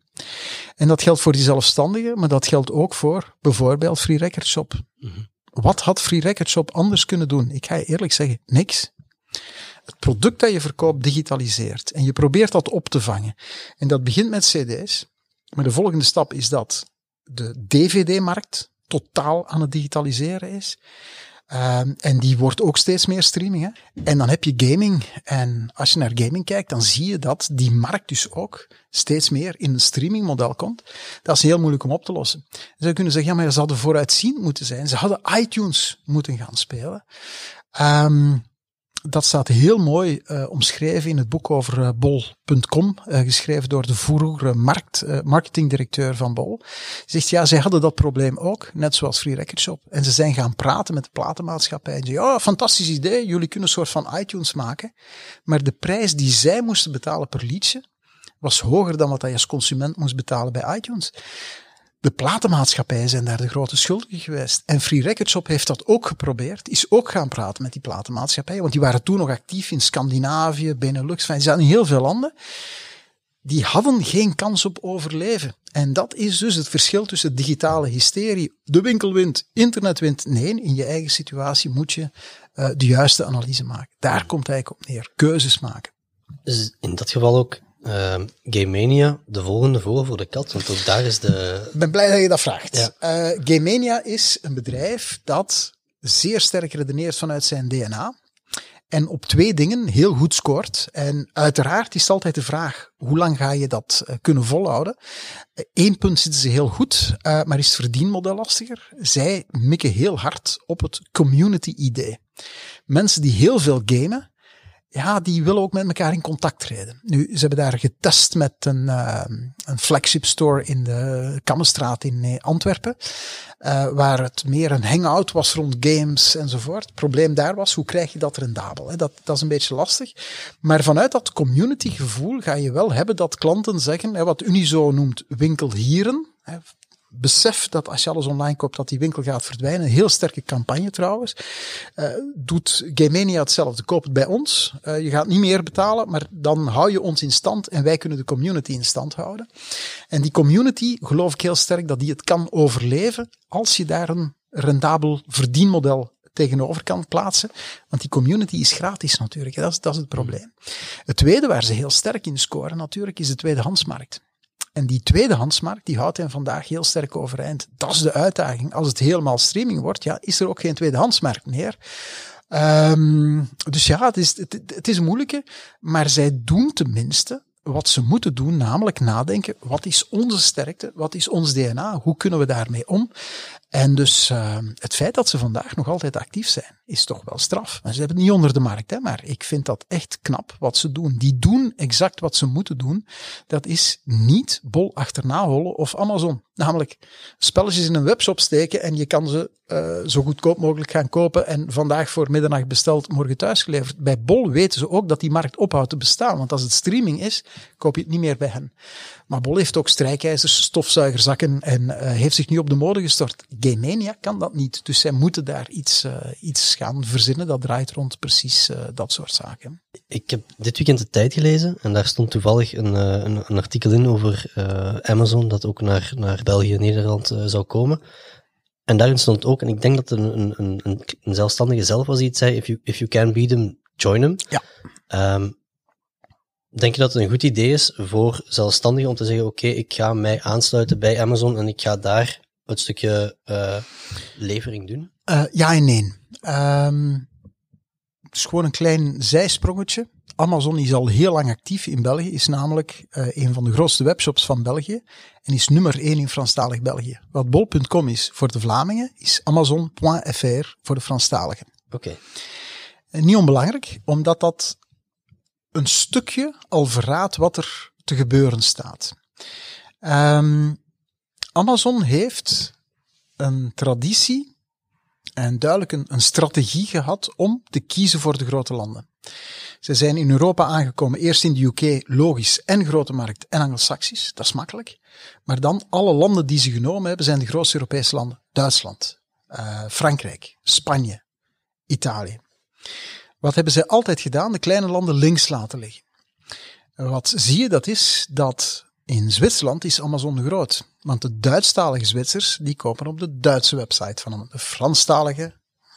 En dat geldt voor die zelfstandigen, maar dat geldt ook voor bijvoorbeeld Free Record Shop. Wat had Free Record Shop anders kunnen doen? Ik ga je eerlijk zeggen, niks. Het product dat je verkoopt digitaliseert en je probeert dat op te vangen. En dat begint met cd's, maar de volgende stap is dat de dvd-markt totaal aan het digitaliseren is. Um, en die wordt ook steeds meer streaming. Hè? En dan heb je gaming. En als je naar gaming kijkt, dan zie je dat die markt dus ook steeds meer in een streamingmodel komt. Dat is heel moeilijk om op te lossen. Zou kunnen zeggen, ja, maar ze hadden vooruitziend moeten zijn. Ze hadden iTunes moeten gaan spelen. Um, dat staat heel mooi uh, omschreven in het boek over uh, bol.com, uh, geschreven door de vroegere markt, marketingdirecteur van Bol. Zegt, ja, zij hadden dat probleem ook, net zoals Free Record Shop. En ze zijn gaan praten met de platenmaatschappij. En zeiden, ja, fantastisch idee, jullie kunnen een soort van iTunes maken. Maar de prijs die zij moesten betalen per liedje, was hoger dan wat hij als consument moest betalen bij iTunes. De platenmaatschappijen zijn daar de grote schuldigen geweest. En Free Record Shop heeft dat ook geprobeerd. Is ook gaan praten met die platenmaatschappijen. Want die waren toen nog actief in Scandinavië, Benelux. Zaten in heel veel landen. Die hadden geen kans op overleven. En dat is dus het verschil tussen digitale hysterie. De winkel wint, internet wint. Nee, in je eigen situatie moet je uh, de juiste analyse maken. Daar komt het eigenlijk op neer. Keuzes maken. Dus in dat geval ook uh, Game Mania de volgende vogel voor de kat? Want ook daar is de... Ik ben blij dat je dat vraagt. Ja. Uh, Game Mania is een bedrijf dat zeer sterk redeneert vanuit zijn DNA. En op twee dingen heel goed scoort. En uiteraard is altijd de vraag, hoe lang ga je dat uh, kunnen volhouden? Eén uh, punt zitten ze heel goed, maar is het verdienmodel lastiger? Zij mikken heel hard op het community idee. Mensen die heel veel gamen, ja, die willen ook met elkaar in contact treden. Nu, ze hebben daar getest met een, uh, een flagship store in de Kammenstraat in eh, Antwerpen, uh, waar het meer een hangout was rond games enzovoort. Het probleem daar was, hoe krijg je dat rendabel? Hè? Dat, dat is een beetje lastig. Maar vanuit dat community gevoel ga je wel hebben dat klanten zeggen, hè, wat Unizo noemt winkelhieren, besef dat als je alles online koopt, dat die winkel gaat verdwijnen. Een heel sterke campagne trouwens. Uh, doet Gamania hetzelfde. Koop het bij ons. Uh, je gaat niet meer betalen, maar dan hou je ons in stand en wij kunnen de community in stand houden. En die community, geloof ik heel sterk dat die het kan overleven als je daar een rendabel verdienmodel tegenover kan plaatsen. Want die community is gratis natuurlijk. Dat is, dat is het probleem. Het tweede waar ze heel sterk in scoren natuurlijk is de tweedehandsmarkt. En die tweedehandsmarkt, die houdt hen vandaag heel sterk overeind. Dat is de uitdaging. Als het helemaal streaming wordt, ja, is er ook geen tweedehandsmarkt meer. Um, dus ja, het is, het, het is een moeilijke, maar zij doen tenminste wat ze moeten doen, namelijk nadenken, wat is onze sterkte, wat is ons DNA, hoe kunnen we daarmee om? En dus uh, het feit dat ze vandaag nog altijd actief zijn, is toch wel straf. Ze hebben het niet onder de markt, hè, maar ik vind dat echt knap wat ze doen. Die doen exact wat ze moeten doen. Dat is niet bol achterna hollen of Amazon. Namelijk spelletjes in een webshop steken en je kan ze uh, zo goedkoop mogelijk gaan kopen en vandaag voor middernacht besteld, morgen thuisgeleverd. Bij Bol weten ze ook dat die markt ophoudt te bestaan, want als het streaming is, koop je het niet meer bij hen. Maar Bol heeft ook strijkijzers, stofzuigerzakken en uh, heeft zich nu op de mode gestort. Gamania kan dat niet, dus zij moeten daar iets, uh, iets gaan verzinnen dat draait rond precies dat soort zaken. Ik heb dit weekend de tijd gelezen en daar stond toevallig een, een, een artikel in over Amazon dat ook naar, naar België en Nederland zou komen. En daarin stond ook, en ik denk dat een, een, een, een zelfstandige zelf was die het zei, if you, if you can beat them, join them. Ja. Um, denk je dat het een goed idee is voor zelfstandigen om te zeggen, oké, okay, ik ga mij aansluiten bij Amazon en ik ga daar het stukje uh, levering doen? Uh, ja en nee. Um, het is gewoon een klein zijsprongetje. Amazon is al heel lang actief in België, is namelijk uh, een van de grootste webshops van België en is nummer 1 in Franstalig België. Wat bol.com is voor de Vlamingen, is amazon.fr voor de Franstaligen. Oké. Okay. Niet onbelangrijk, omdat dat een stukje al verraadt wat er te gebeuren staat. Um, Amazon heeft een traditie en duidelijk een, strategie gehad om te kiezen voor de grote landen. Ze zijn in Europa aangekomen, eerst in de UK, logisch, en grote markt, en Anglo-Saxisch, dat is makkelijk. Maar dan alle landen die ze genomen hebben, zijn de grootste Europese landen. Duitsland, uh, Frankrijk, Spanje, Italië. Wat hebben zij altijd gedaan? De kleine landen links laten liggen. Wat zie je? Dat is dat in Zwitserland is Amazon groot. Want de Duitsstalige Zwitsers, die kopen op de Duitse website van Amazon. De Franstalige,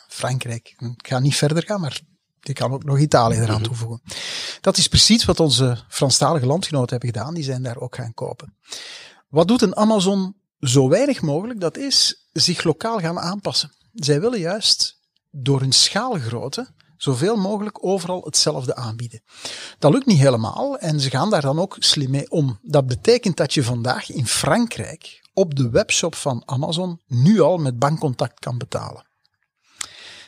Frankrijk. Ik ga niet verder gaan, maar die kan ook nog Italië eraan mhm. toevoegen. Dat is precies wat onze Franstalige landgenoten hebben gedaan. Die zijn daar ook gaan kopen. Wat doet een Amazon zo weinig mogelijk? Dat is zich lokaal gaan aanpassen. Zij willen juist door hun schaalgrootte zoveel mogelijk overal hetzelfde aanbieden. Dat lukt niet helemaal en ze gaan daar dan ook slim mee om. Dat betekent dat je vandaag in Frankrijk op de webshop van Amazon nu al met bankcontact kan betalen.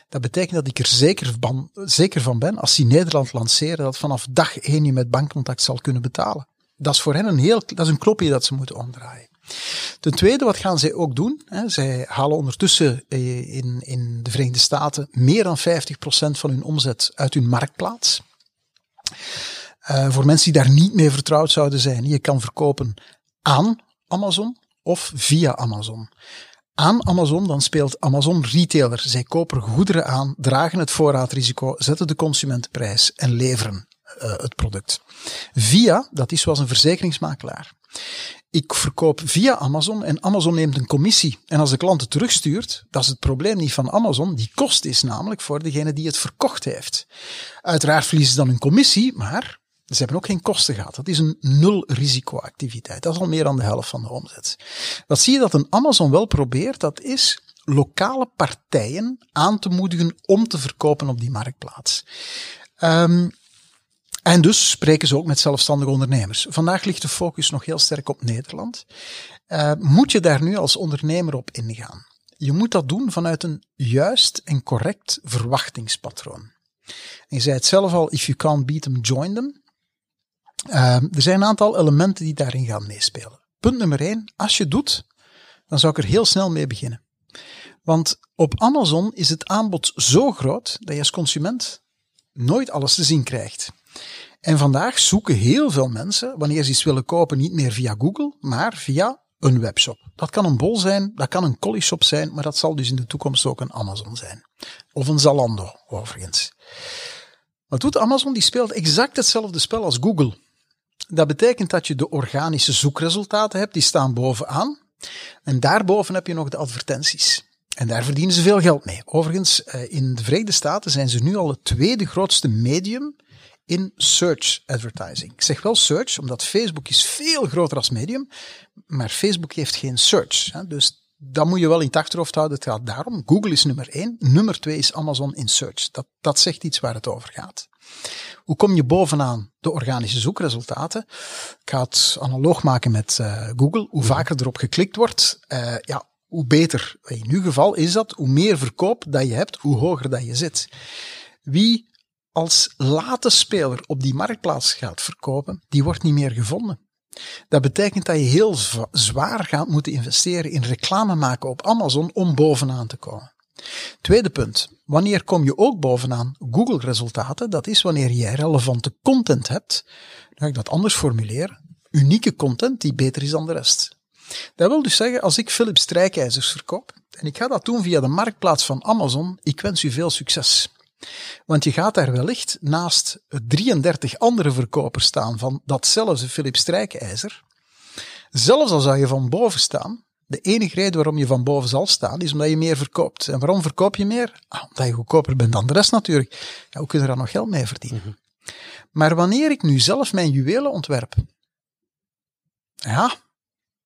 Dat betekent dat ik er zeker van, zeker van ben, als die Nederland lanceren, dat vanaf dag één je met bankcontact zal kunnen betalen. Dat is voor hen een heel, dat is een knopje dat ze moeten omdraaien. Ten tweede, wat gaan zij ook doen? Zij halen ondertussen eh, in, in de Verenigde Staten meer dan 50% van hun omzet uit hun marktplaats. Uh, voor mensen die daar niet mee vertrouwd zouden zijn, je kan verkopen aan Amazon of via Amazon. Aan Amazon, dan speelt Amazon retailer. Zij kopen goederen aan, dragen het voorraadrisico, zetten de consumentenprijs en leveren uh, het product. Via, dat is zoals een verzekeringsmakelaar ik verkoop via Amazon en Amazon neemt een commissie. En als de klant het terugstuurt, dat is het probleem niet van Amazon. Die kost is namelijk voor degene die het verkocht heeft. Uiteraard verliezen ze dan een commissie, maar ze hebben ook geen kosten gehad. Dat is een nul risicoactiviteit. Dat is al meer dan de helft van de omzet. Wat zie je dat een Amazon wel probeert, dat is lokale partijen aan te moedigen om te verkopen op die marktplaats. Um, en dus spreken ze ook met zelfstandige ondernemers. Vandaag ligt de focus nog heel sterk op Nederland. Uh, moet je daar nu als ondernemer op ingaan? Je moet dat doen vanuit een juist en correct verwachtingspatroon. En je zei het zelf al, if you can't beat them, join them. Uh, er zijn een aantal elementen die daarin gaan meespelen. Punt nummer één, als je doet, dan zou ik er heel snel mee beginnen. Want op Amazon is het aanbod zo groot dat je als consument nooit alles te zien krijgt. En vandaag zoeken heel veel mensen, wanneer ze iets willen kopen, niet meer via Google, maar via een webshop. Dat kan een bol zijn, dat kan een collie shop zijn, maar dat zal dus in de toekomst ook een Amazon zijn. Of een Zalando, overigens. Wat doet Amazon? Die speelt exact hetzelfde spel als Google. Dat betekent dat je de organische zoekresultaten hebt, die staan bovenaan. En daarboven heb je nog de advertenties. En daar verdienen ze veel geld mee. Overigens, eh, in de Verenigde Staten zijn ze nu al het tweede grootste medium in search advertising. Ik zeg wel search, omdat Facebook is veel groter als medium, maar Facebook heeft geen search. Hè? Dus dat moet je wel in het achterhoofd houden. Het gaat daarom. Google is nummer één. Nummer twee is Amazon in search. Dat, dat zegt iets waar het over gaat. Hoe kom je bovenaan de organische zoekresultaten? Ik ga het analoog maken met uh, Google. Hoe vaker erop geklikt wordt, uh, ja, hoe beter. In uw geval is dat, hoe meer verkoop dat je hebt, hoe hoger dat je zit. Wie als late speler op die marktplaats gaat verkopen, die wordt niet meer gevonden. Dat betekent dat je heel zwaar gaat moeten investeren in reclame maken op Amazon om bovenaan te komen. Tweede punt. Wanneer kom je ook bovenaan Google resultaten? Dat is wanneer jij relevante content hebt. Dan ga ik dat anders formuleren. Unieke content die beter is dan de rest. Dat wil dus zeggen, als ik Philips strijkijzers verkoop, en ik ga dat doen via de marktplaats van Amazon, ik wens u veel succes. Want je gaat daar wellicht naast 33 andere verkopers staan van datzelfde Philips strijkijzer. Zelfs al zou je van boven staan, de enige reden waarom je van boven zal staan, is omdat je meer verkoopt. En waarom verkoop je meer? Ah, omdat je goedkoper bent dan de rest natuurlijk. Ja, hoe kun je daar nog geld mee verdienen? Mhm. Maar wanneer ik nu zelf mijn juwelen ontwerp, ja,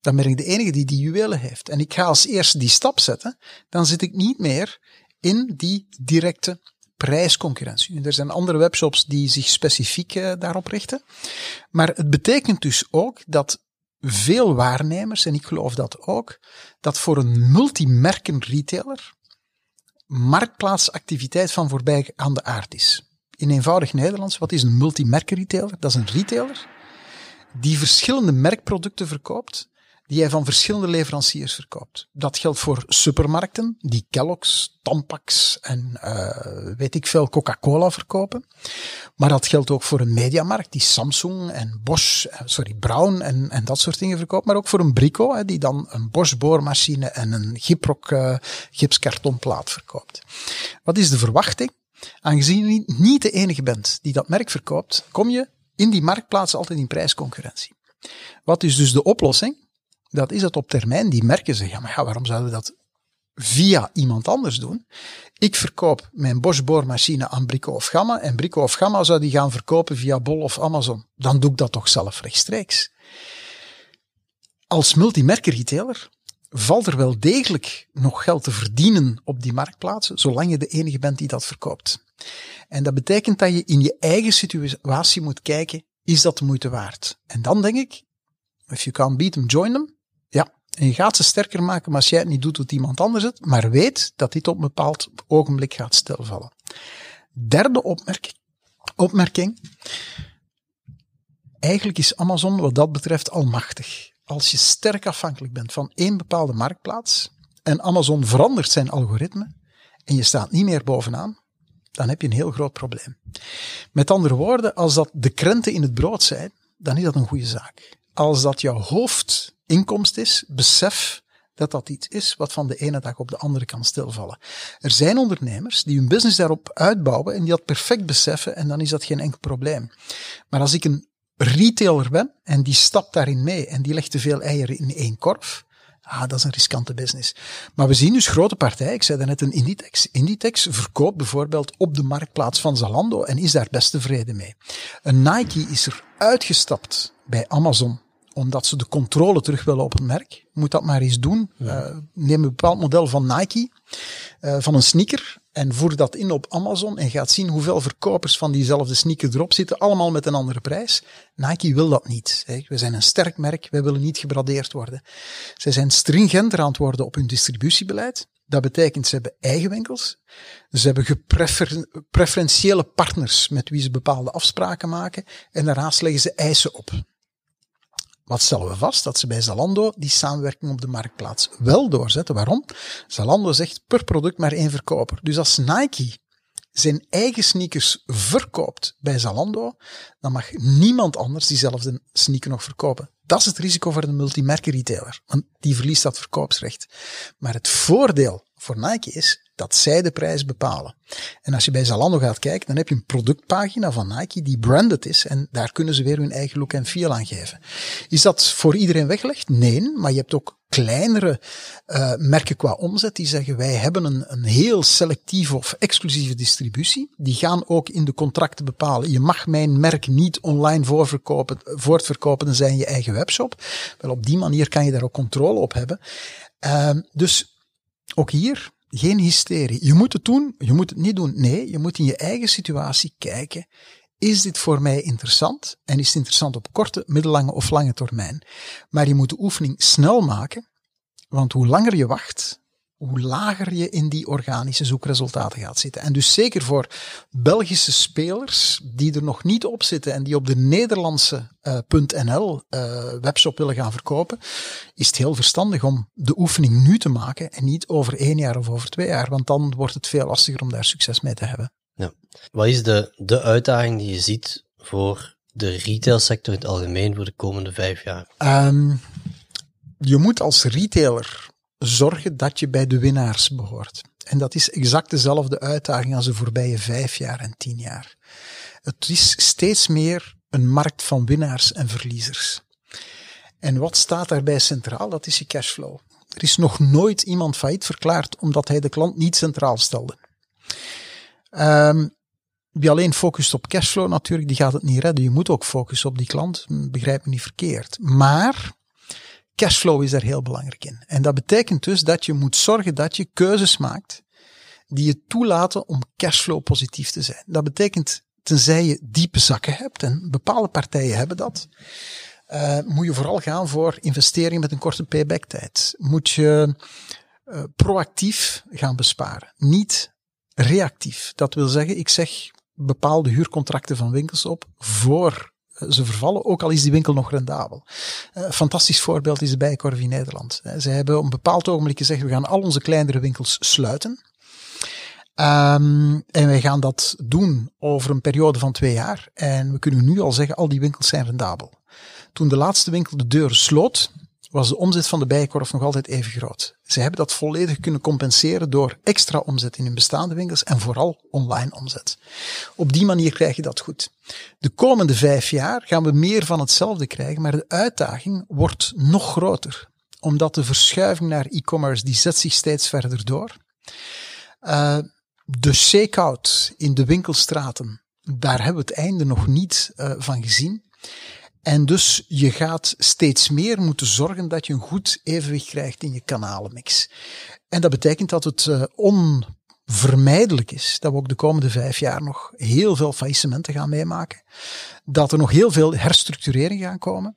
dan ben ik de enige die die juwelen heeft. En ik ga als eerste die stap zetten, dan zit ik niet meer in die directe prijsconcurrentie. Er zijn andere webshops die zich specifiek uh, daarop richten. Maar het betekent dus ook dat veel waarnemers, en ik geloof dat ook, dat voor een multimerken retailer marktplaatsactiviteit van voorbijgaande aard is. In eenvoudig Nederlands, wat is een multimerken retailer? Dat is een retailer die verschillende merkproducten verkoopt die hij van verschillende leveranciers verkoopt. Dat geldt voor supermarkten, die Kellogg's, Tampax en uh, weet ik veel Coca-Cola verkopen. Maar dat geldt ook voor een mediamarkt, die Samsung en Bosch, eh, sorry, Brown en, en dat soort dingen verkoopt. Maar ook voor een Brico, hè, die dan een Bosch boormachine en een Gyproc uh, gipskartonplaat verkoopt. Wat is de verwachting? aangezien je niet de enige bent die dat merk verkoopt, kom je in die marktplaats altijd in prijsconcurrentie. Wat is dus de oplossing? Dat is dat op termijn die merken zeggen, ja maar ja, waarom zouden we dat via iemand anders doen? Ik verkoop mijn Bosch boormachine aan Brico of Gamma en Brico of Gamma zou die gaan verkopen via Bol of Amazon. Dan doe ik dat toch zelf rechtstreeks. Als multimerken retailer valt er wel degelijk nog geld te verdienen op die marktplaatsen, zolang je de enige bent die dat verkoopt. En dat betekent dat je in je eigen situatie moet kijken, is dat de moeite waard? En dan denk ik, if you can't beat them, join them. En je gaat ze sterker maken, maar als jij het niet doet, doet iemand anders het. Maar weet dat dit op een bepaald ogenblik gaat stilvallen. Derde opmerking. opmerking. Eigenlijk is Amazon wat dat betreft almachtig als je sterk afhankelijk bent van één bepaalde marktplaats en Amazon verandert zijn algoritme en je staat niet meer bovenaan, dan heb je een heel groot probleem. Met andere woorden, als dat de krenten in het brood zijn, dan is dat een goede zaak. Als dat jouw hoofdinkomst is, besef dat dat iets is wat van de ene dag op de andere kan stilvallen. Er zijn ondernemers die hun business daarop uitbouwen en die dat perfect beseffen en dan is dat geen enkel probleem. Maar als ik een retailer ben en die stapt daarin mee en die legt te veel eieren in één korf, ah, dat is een riskante business. Maar we zien dus grote partijen, ik zei net een Inditex. Inditex verkoopt bijvoorbeeld op de marktplaats van Zalando en is daar best tevreden mee. Een Nike is er uitgestapt bij Amazon omdat ze de controle terug willen op het merk. Moet dat maar eens doen. Uh, neem een bepaald model van Nike, uh, van een sneaker. En voer dat in op Amazon en gaat zien hoeveel verkopers van diezelfde sneaker erop zitten, allemaal met een andere prijs. Nike wil dat niet. We zijn een sterk merk, wij willen niet gebradeerd worden. Zij zijn stringenter aan het worden op hun distributiebeleid. Dat betekent ze hebben eigen winkels. Ze hebben gepreferentiële partners met wie ze bepaalde afspraken maken. En daarnaast leggen ze eisen op. Wat stellen we vast? Dat ze bij Zalando die samenwerking op de marktplaats wel doorzetten. Waarom? Zalando zegt per product maar één verkoper. Dus als Nike zijn eigen sneakers verkoopt bij Zalando, dan mag niemand anders diezelfde sneaker nog verkopen. Dat is het risico voor de multimerken retailer, want die verliest dat verkoopsrecht. Maar het voordeel voor Nike is dat zij de prijs bepalen. En als je bij Zalando gaat kijken, dan heb je een productpagina van Nike die branded is en daar kunnen ze weer hun eigen look en feel aan geven. Is dat voor iedereen weggelegd? Nee, maar je hebt ook kleinere uh, merken qua omzet die zeggen wij hebben een, een heel selectieve of exclusieve distributie. Die gaan ook in de contracten bepalen. Je mag mijn merk niet online voorverkopen, voortverkopen, dan zijn je eigen webshop. Wel op die manier kan je daar ook controle op hebben. Uh, dus ook hier geen hysterie. Je moet het doen, je moet het niet doen. Nee, je moet in je eigen situatie kijken. Is dit voor mij interessant? En is het interessant op korte, middellange of lange termijn? Maar je moet de oefening snel maken, want hoe langer je wacht, hoe lager je in die organische zoekresultaten gaat zitten. En dus zeker voor Belgische spelers die er nog niet op zitten en die op de Nederlandse uh, .nl uh, webshop willen gaan verkopen, is het heel verstandig om de oefening nu te maken en niet over één jaar of over twee jaar, want dan wordt het veel lastiger om daar succes mee te hebben. Ja. Wat is de, de uitdaging die je ziet voor de retailsector in het algemeen voor de komende vijf jaar? Um, je moet als retailer zorgen dat je bij de winnaars behoort. En dat is exact dezelfde uitdaging als de voorbije vijf jaar en tien jaar. Het is steeds meer een markt van winnaars en verliezers. En wat staat daarbij centraal? Dat is je cashflow. Er is nog nooit iemand failliet verklaard omdat hij de klant niet centraal stelde. Um, wie alleen focust op cashflow natuurlijk, die gaat het niet redden. Je moet ook focussen op die klant, begrijp me niet verkeerd. Maar cashflow is daar heel belangrijk in. En dat betekent dus dat je moet zorgen dat je keuzes maakt die je toelaten om cashflow positief te zijn. Dat betekent, tenzij je diepe zakken hebt, en bepaalde partijen hebben dat, uh, moet je vooral gaan voor investeringen met een korte payback tijd. Moet je uh, proactief gaan besparen, niet reactief. Dat wil zeggen, ik zeg bepaalde huurcontracten van winkels op voor ze vervallen, ook al is die winkel nog rendabel. Een eh, fantastisch voorbeeld is de Bijenkorf in Nederland. Eh, ze hebben op een bepaald ogenblik gezegd, we gaan al onze kleinere winkels sluiten. Um, en wij gaan dat doen over een periode van twee jaar. En we kunnen nu al zeggen, al die winkels zijn rendabel. Toen de laatste winkel de deuren sloot, was de omzet van de bijenkorf nog altijd even groot. Ze hebben dat volledig kunnen compenseren door extra omzet in hun bestaande winkels en vooral online omzet. Op die manier krijg je dat goed. De komende vijf jaar gaan we meer van hetzelfde krijgen, maar de uitdaging wordt nog groter. Omdat de verschuiving naar e-commerce, die zet zich steeds verder door. Uh, de shakeout in de winkelstraten, daar hebben we het einde nog niet uh, van gezien. En dus je gaat steeds meer moeten zorgen dat je een goed evenwicht krijgt in je kanalenmix. En dat betekent dat het uh, onvermijdelijk is dat we ook de komende vijf jaar nog heel veel faillissementen gaan meemaken. Dat er nog heel veel herstructureringen gaan komen.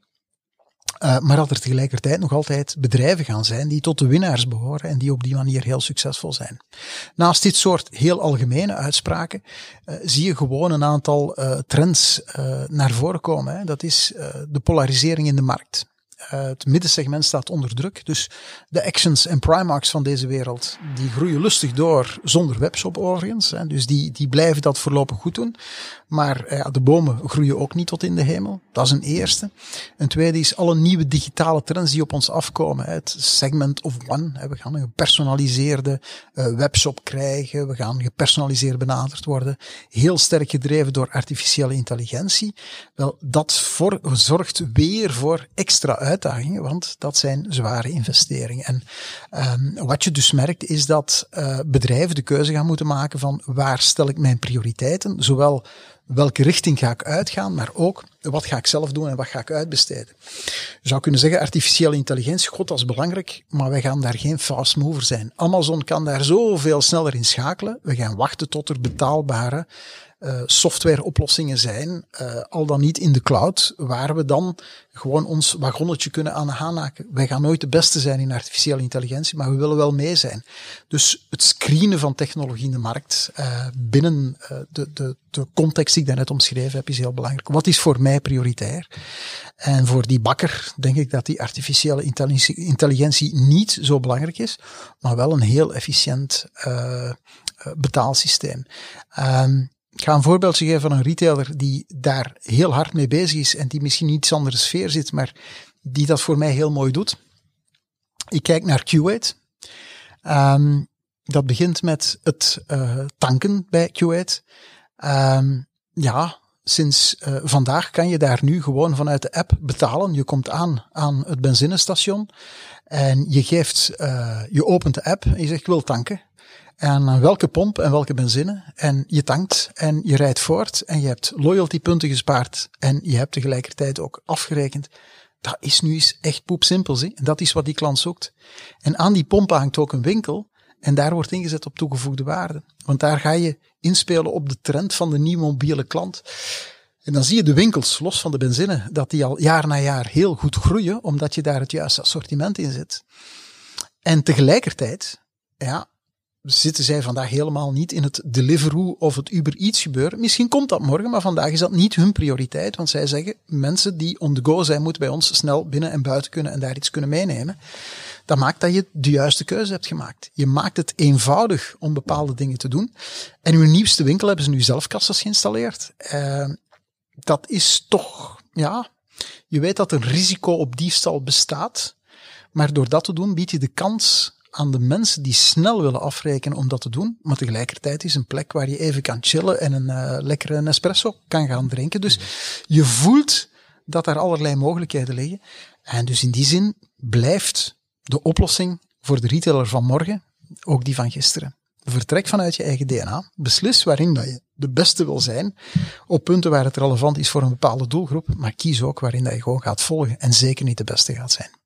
Uh, maar dat er tegelijkertijd nog altijd bedrijven gaan zijn die tot de winnaars behoren en die op die manier heel succesvol zijn. Naast dit soort heel algemene uitspraken uh, zie je gewoon een aantal uh, trends naar voren komen. Hè. Dat is de polarisering in de markt. Uh, het middensegment staat onder druk. Dus de Actions en Primarks van deze wereld, die groeien lustig door zonder webshop overigens. Dus die, die blijven dat voorlopig goed doen. Maar uh, de bomen groeien ook niet tot in de hemel. Dat is een eerste. Een tweede is alle nieuwe digitale trends die op ons afkomen. Het segment of one. We gaan een gepersonaliseerde uh, webshop krijgen. We gaan gepersonaliseerd benaderd worden. Heel sterk gedreven door artificiële intelligentie. Wel, dat voor, zorgt weer voor extra want dat zijn zware investeringen. En um, wat je dus merkt is dat uh, bedrijven de keuze gaan moeten maken van waar stel ik mijn prioriteiten, zowel welke richting ga ik uitgaan, maar ook wat ga ik zelf doen en wat ga ik uitbesteden. Je zou kunnen zeggen, artificiële intelligentie, god, dat is belangrijk, maar wij gaan daar geen fast mover zijn. Amazon kan daar zoveel sneller in schakelen. We gaan wachten tot er betaalbare uh, softwareoplossingen zijn, uh, al dan niet in de cloud, waar we dan gewoon ons wagonnetje kunnen aan aanhaken. Wij gaan nooit de beste zijn in artificiële intelligentie, maar we willen wel mee zijn. Dus het screenen van technologie in de markt uh, binnen de, de, de context die ik daarnet omschreven heb, is heel belangrijk. Wat is voor mij prioritair? En voor die bakker denk ik dat die artificiële intelligentie niet zo belangrijk is, maar wel een heel efficiënt betaalsysteem. Um, ik ga een voorbeeldje geven van een retailer die daar heel hard mee bezig is en die misschien in iets andere sfeer zit, maar die dat voor mij heel mooi doet. Ik kijk naar Q8. Um, dat begint met het uh, tanken bij Q8. Um, ja, sinds uh, vandaag kan je daar nu gewoon vanuit de app betalen. Je komt aan aan het benzinestation en je geeft, uh, je opent de app en je zegt ik wil tanken en welke pomp en welke benzine. En je tankt en je rijdt voort en je hebt loyaltypunten gespaard en je hebt tegelijkertijd ook afgerekend. Dat is nu eens echt poepsimpel. Zie? En dat is wat die klant zoekt. En aan die pomp hangt ook een winkel en daar wordt ingezet op toegevoegde waarde. Want daar ga je inspelen op de trend van de nieuwe mobiele klant. En dan zie je de winkels, los van de benzine, dat die al jaar na jaar heel goed groeien, omdat je daar het juiste assortiment in zet. En tegelijkertijd, ja, zitten zij vandaag helemaal niet in het Deliveroo of het Uber Eats gebeuren. Misschien komt dat morgen, maar vandaag is dat niet hun prioriteit. Want zij zeggen, mensen die on the go zijn, moeten bij ons snel binnen en buiten kunnen en daar iets kunnen meenemen. Dat maakt dat je de juiste keuze hebt gemaakt. Je maakt het eenvoudig om bepaalde dingen te doen. En uw nieuwste winkel hebben ze nu zelf kassas geïnstalleerd. Uh, dat is toch, ja, je weet dat een risico op diefstal bestaat. Maar door dat te doen bied je de kans aan de mensen die snel willen afrekenen om dat te doen, maar tegelijkertijd is een plek waar je even kan chillen en een uh, lekkere espresso kan gaan drinken. Dus je voelt dat er allerlei mogelijkheden liggen. En dus in die zin blijft de oplossing voor de retailer van morgen ook die van gisteren. Vertrek vanuit je eigen DNA. Beslis waarin dat je de beste wil zijn. Op punten waar het relevant is voor een bepaalde doelgroep. Maar kies ook waarin dat je gewoon gaat volgen. En zeker niet de beste gaat zijn.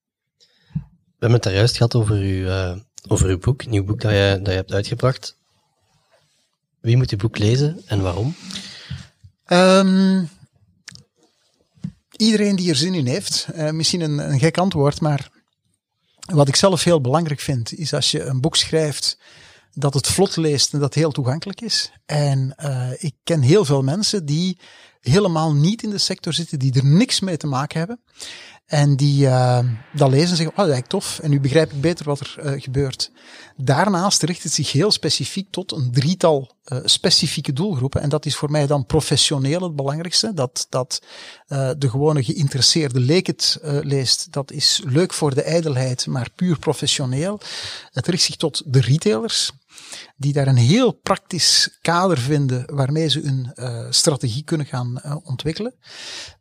We hebben het daar juist gehad over uw, uh, over uw boek, nieuw boek dat je, dat je hebt uitgebracht. Wie moet uw boek lezen en waarom? Um, iedereen die er zin in heeft. Uh, misschien een, gek antwoord, maar wat ik zelf heel belangrijk vind, is als je een boek schrijft dat het vlot leest en dat heel toegankelijk is. En uh, ik ken heel veel mensen die helemaal niet in de sector zitten, die er niks mee te maken hebben. En die uh, dat lezen en zeggen, oh, dat lijkt tof. En nu begrijp ik beter wat er uh, gebeurt. Daarnaast richt het zich heel specifiek tot een drietal uh, specifieke doelgroepen. En dat is voor mij dan professioneel het belangrijkste. Dat, dat de gewone geïnteresseerde leek het leest. Dat is leuk voor de ijdelheid, maar puur professioneel. Het richt zich tot de retailers die daar een heel praktisch kader vinden waarmee ze hun uh, strategie kunnen gaan uh, ontwikkelen.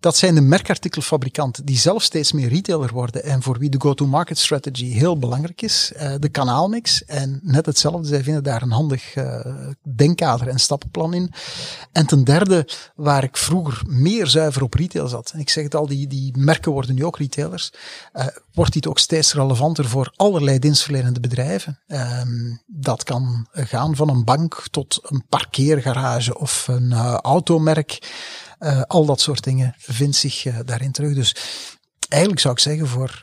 Dat zijn de merkartikelfabrikanten die zelf steeds meer retailer worden en voor wie de go-to-market strategy heel belangrijk is. Uh, de kanaalmix en net hetzelfde, zij vinden daar een handig denkkader en stappenplan in. En ten derde, waar ik vroeger meer zuiver op retail zat, en ik zeg het al, die, die merken worden nu ook retailers, wordt dit ook steeds relevanter voor allerlei dienstverlenende bedrijven. Ehm, dat kan gaan van een bank tot een parkeergarage of een uh, automerk. Uh, al dat soort dingen vindt zich uh, daarin terug. Dus eigenlijk zou ik zeggen voor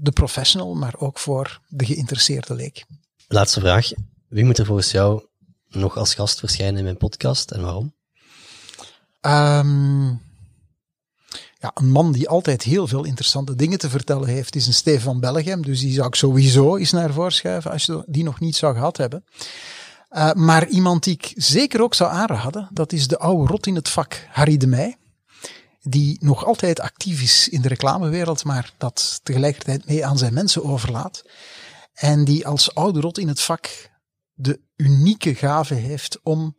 de professional, maar ook voor de geïnteresseerde leek. Laatste vraag. Wie moet er volgens jou nog als gast verschijnen in mijn podcast en waarom? Um, ja, een man die altijd heel veel interessante dingen te vertellen heeft, is een Stefan Bellegem. Dus die zou ik sowieso eens naar voren schuiven als je die nog niet zou gehad hebben. Uh, maar iemand die ik zeker ook zou aanraden, dat is de oude rot in het vak, Harry de Meij. Die nog altijd actief is in de reclamewereld, maar dat tegelijkertijd mee aan zijn mensen overlaat. En die als oude rot in het vak de unieke gave heeft om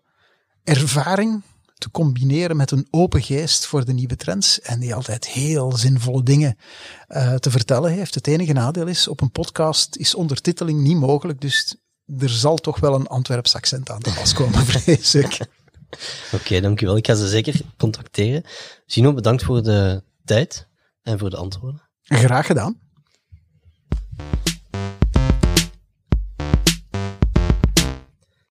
ervaring te combineren met een open geest voor de nieuwe trends. En die altijd heel zinvolle dingen uh, te vertellen heeft. Het enige nadeel is, op een podcast is ondertiteling niet mogelijk. Dus er zal toch wel een Antwerps accent aan te pas komen, vrees ik. Oké, okay, dankjewel. Ik ga ze zeker contacteren. Sino, bedankt voor de tijd en voor de antwoorden. Graag gedaan.